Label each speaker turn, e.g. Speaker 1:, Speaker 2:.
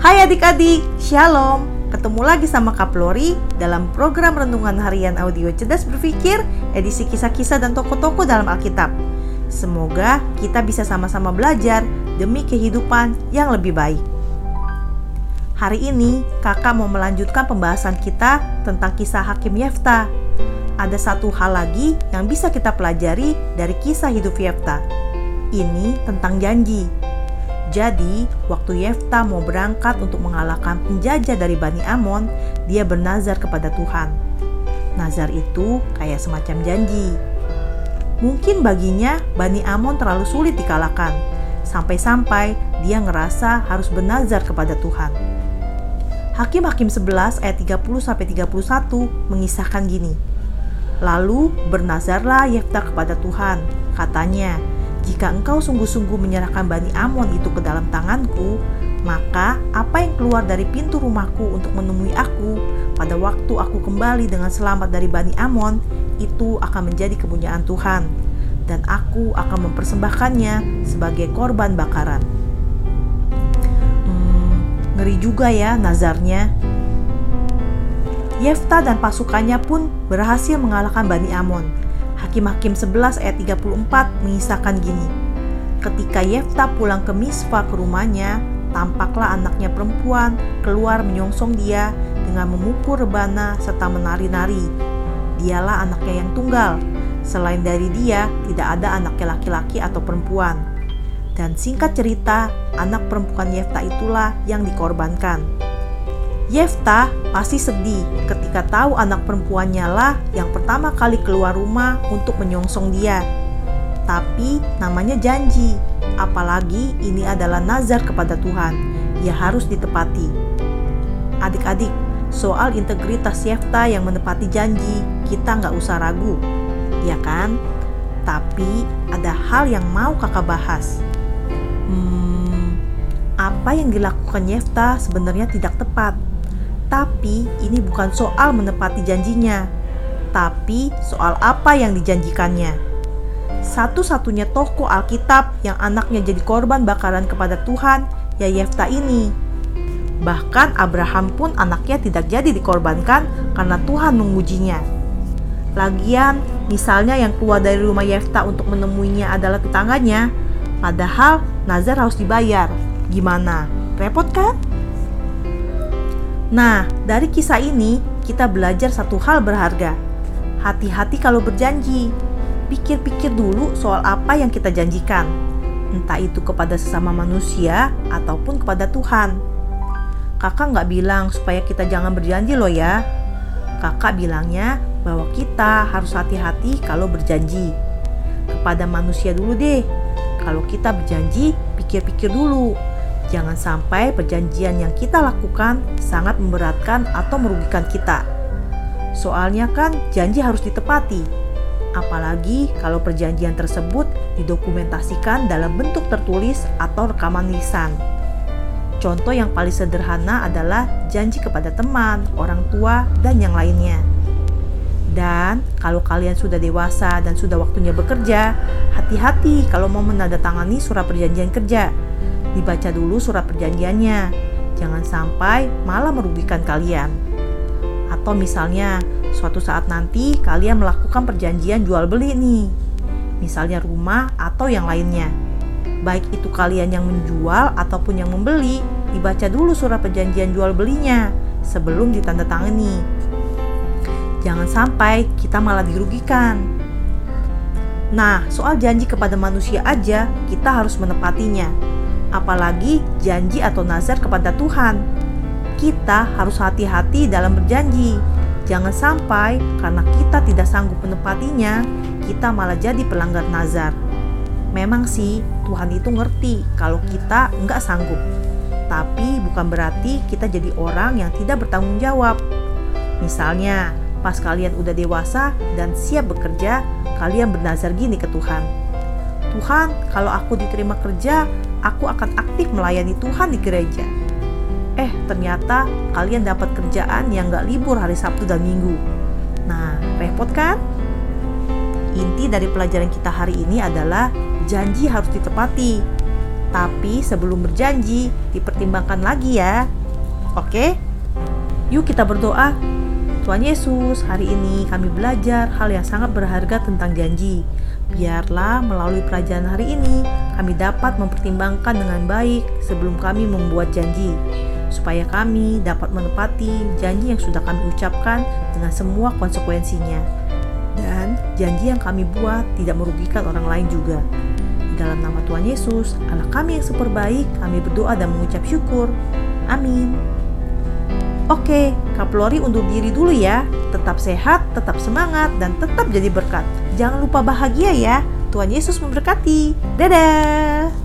Speaker 1: Hai adik-adik, Shalom. Ketemu lagi sama Kak Lori dalam program Renungan Harian Audio Cerdas Berpikir, edisi kisah-kisah dan toko-toko dalam Alkitab. Semoga kita bisa sama-sama belajar demi kehidupan yang lebih baik. Hari ini, kakak mau melanjutkan pembahasan kita tentang kisah Hakim Yefta. Ada satu hal lagi yang bisa kita pelajari dari kisah hidup Yefta. Ini tentang janji. Jadi, waktu Yefta mau berangkat untuk mengalahkan penjajah dari Bani Amon, dia bernazar kepada Tuhan. Nazar itu kayak semacam janji. Mungkin baginya Bani Amon terlalu sulit dikalahkan, sampai-sampai dia ngerasa harus bernazar kepada Tuhan. Hakim-hakim 11 ayat 30-31 mengisahkan gini. Lalu bernazarlah Yefta kepada Tuhan, katanya, jika engkau sungguh-sungguh menyerahkan Bani Amon itu ke dalam tanganku, maka apa yang keluar dari pintu rumahku untuk menemui aku pada waktu aku kembali dengan selamat dari Bani Amon, itu akan menjadi kepunyaan Tuhan, dan aku akan mempersembahkannya sebagai korban bakaran. Hmm, ngeri juga ya nazarnya. Yefta dan pasukannya pun berhasil mengalahkan Bani Amon Hakim-Hakim 11 ayat 34 mengisahkan gini. Ketika Yefta pulang ke Mispa ke rumahnya, tampaklah anaknya perempuan keluar menyongsong dia dengan memukul rebana serta menari-nari. Dialah anaknya yang tunggal. Selain dari dia, tidak ada anaknya laki-laki atau perempuan. Dan singkat cerita, anak perempuan Yefta itulah yang dikorbankan. Yefta pasti sedih ketika tahu anak perempuannya lah yang pertama kali keluar rumah untuk menyongsong dia. Tapi namanya janji, apalagi ini adalah nazar kepada Tuhan, ia harus ditepati. Adik-adik, soal integritas Yefta yang menepati janji, kita nggak usah ragu, ya kan? Tapi ada hal yang mau kakak bahas. Hmm, apa yang dilakukan Yefta sebenarnya tidak tepat tapi ini bukan soal menepati janjinya, tapi soal apa yang dijanjikannya. Satu-satunya tokoh Alkitab yang anaknya jadi korban bakaran kepada Tuhan, ya Yefta ini. Bahkan Abraham pun anaknya tidak jadi dikorbankan karena Tuhan mengujinya. Lagian, misalnya yang keluar dari rumah Yefta untuk menemuinya adalah tetangganya, padahal Nazar harus dibayar. Gimana? Repot kan? Nah, dari kisah ini kita belajar satu hal berharga. Hati-hati kalau berjanji. Pikir-pikir dulu soal apa yang kita janjikan. Entah itu kepada sesama manusia ataupun kepada Tuhan. Kakak nggak bilang supaya kita jangan berjanji loh ya. Kakak bilangnya bahwa kita harus hati-hati kalau berjanji. Kepada manusia dulu deh. Kalau kita berjanji, pikir-pikir dulu Jangan sampai perjanjian yang kita lakukan sangat memberatkan atau merugikan kita. Soalnya kan janji harus ditepati. Apalagi kalau perjanjian tersebut didokumentasikan dalam bentuk tertulis atau rekaman lisan. Contoh yang paling sederhana adalah janji kepada teman, orang tua, dan yang lainnya. Dan kalau kalian sudah dewasa dan sudah waktunya bekerja, hati-hati kalau mau menandatangani surat perjanjian kerja Dibaca dulu surat perjanjiannya, jangan sampai malah merugikan kalian. Atau misalnya, suatu saat nanti kalian melakukan perjanjian jual beli nih, misalnya rumah atau yang lainnya. Baik itu kalian yang menjual ataupun yang membeli, dibaca dulu surat perjanjian jual belinya sebelum ditandatangani. Jangan sampai kita malah dirugikan. Nah, soal janji kepada manusia aja, kita harus menepatinya apalagi janji atau nazar kepada Tuhan. Kita harus hati-hati dalam berjanji. Jangan sampai karena kita tidak sanggup menepatinya, kita malah jadi pelanggar nazar. Memang sih Tuhan itu ngerti kalau kita nggak sanggup. Tapi bukan berarti kita jadi orang yang tidak bertanggung jawab. Misalnya, pas kalian udah dewasa dan siap bekerja, kalian bernazar gini ke Tuhan. Tuhan, kalau aku diterima kerja, aku akan aktif melayani Tuhan di gereja. Eh, ternyata kalian dapat kerjaan yang gak libur hari Sabtu dan Minggu. Nah, repot kan? Inti dari pelajaran kita hari ini adalah janji harus ditepati. Tapi sebelum berjanji, dipertimbangkan lagi ya. Oke? Yuk kita berdoa. Tuhan Yesus, hari ini kami belajar hal yang sangat berharga tentang janji. Biarlah melalui pelajaran hari ini kami dapat mempertimbangkan dengan baik sebelum kami membuat janji, supaya kami dapat menepati janji yang sudah kami ucapkan dengan semua konsekuensinya. Dan janji yang kami buat tidak merugikan orang lain juga. Dalam nama Tuhan Yesus, Allah kami yang super baik, kami berdoa dan mengucap syukur. Amin. Oke, Kaplori undur diri dulu ya. Tetap sehat, tetap semangat, dan tetap jadi berkat. Jangan lupa bahagia ya. Tuhan Yesus memberkati. Dadah.